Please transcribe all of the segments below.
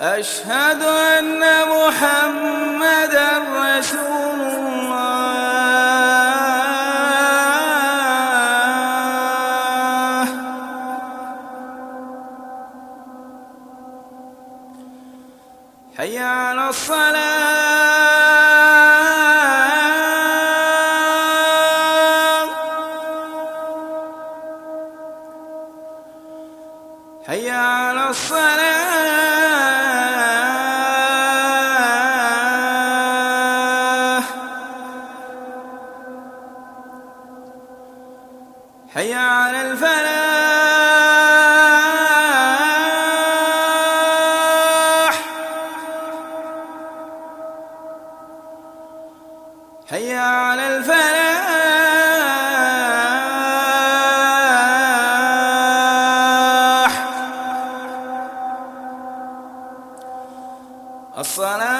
أشهد أن محمدا رسول الله. حي على الصلاة. حي على الصلاة. حي على الفلاح. حي على الفلاح. الصلاة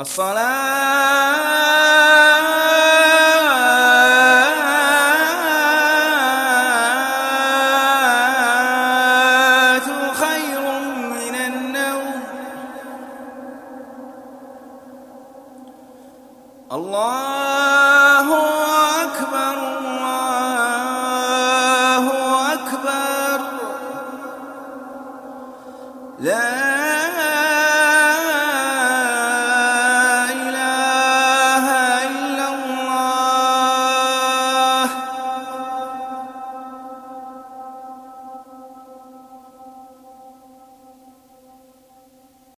الصلاة خير من النوم. الله أكبر الله أكبر. لا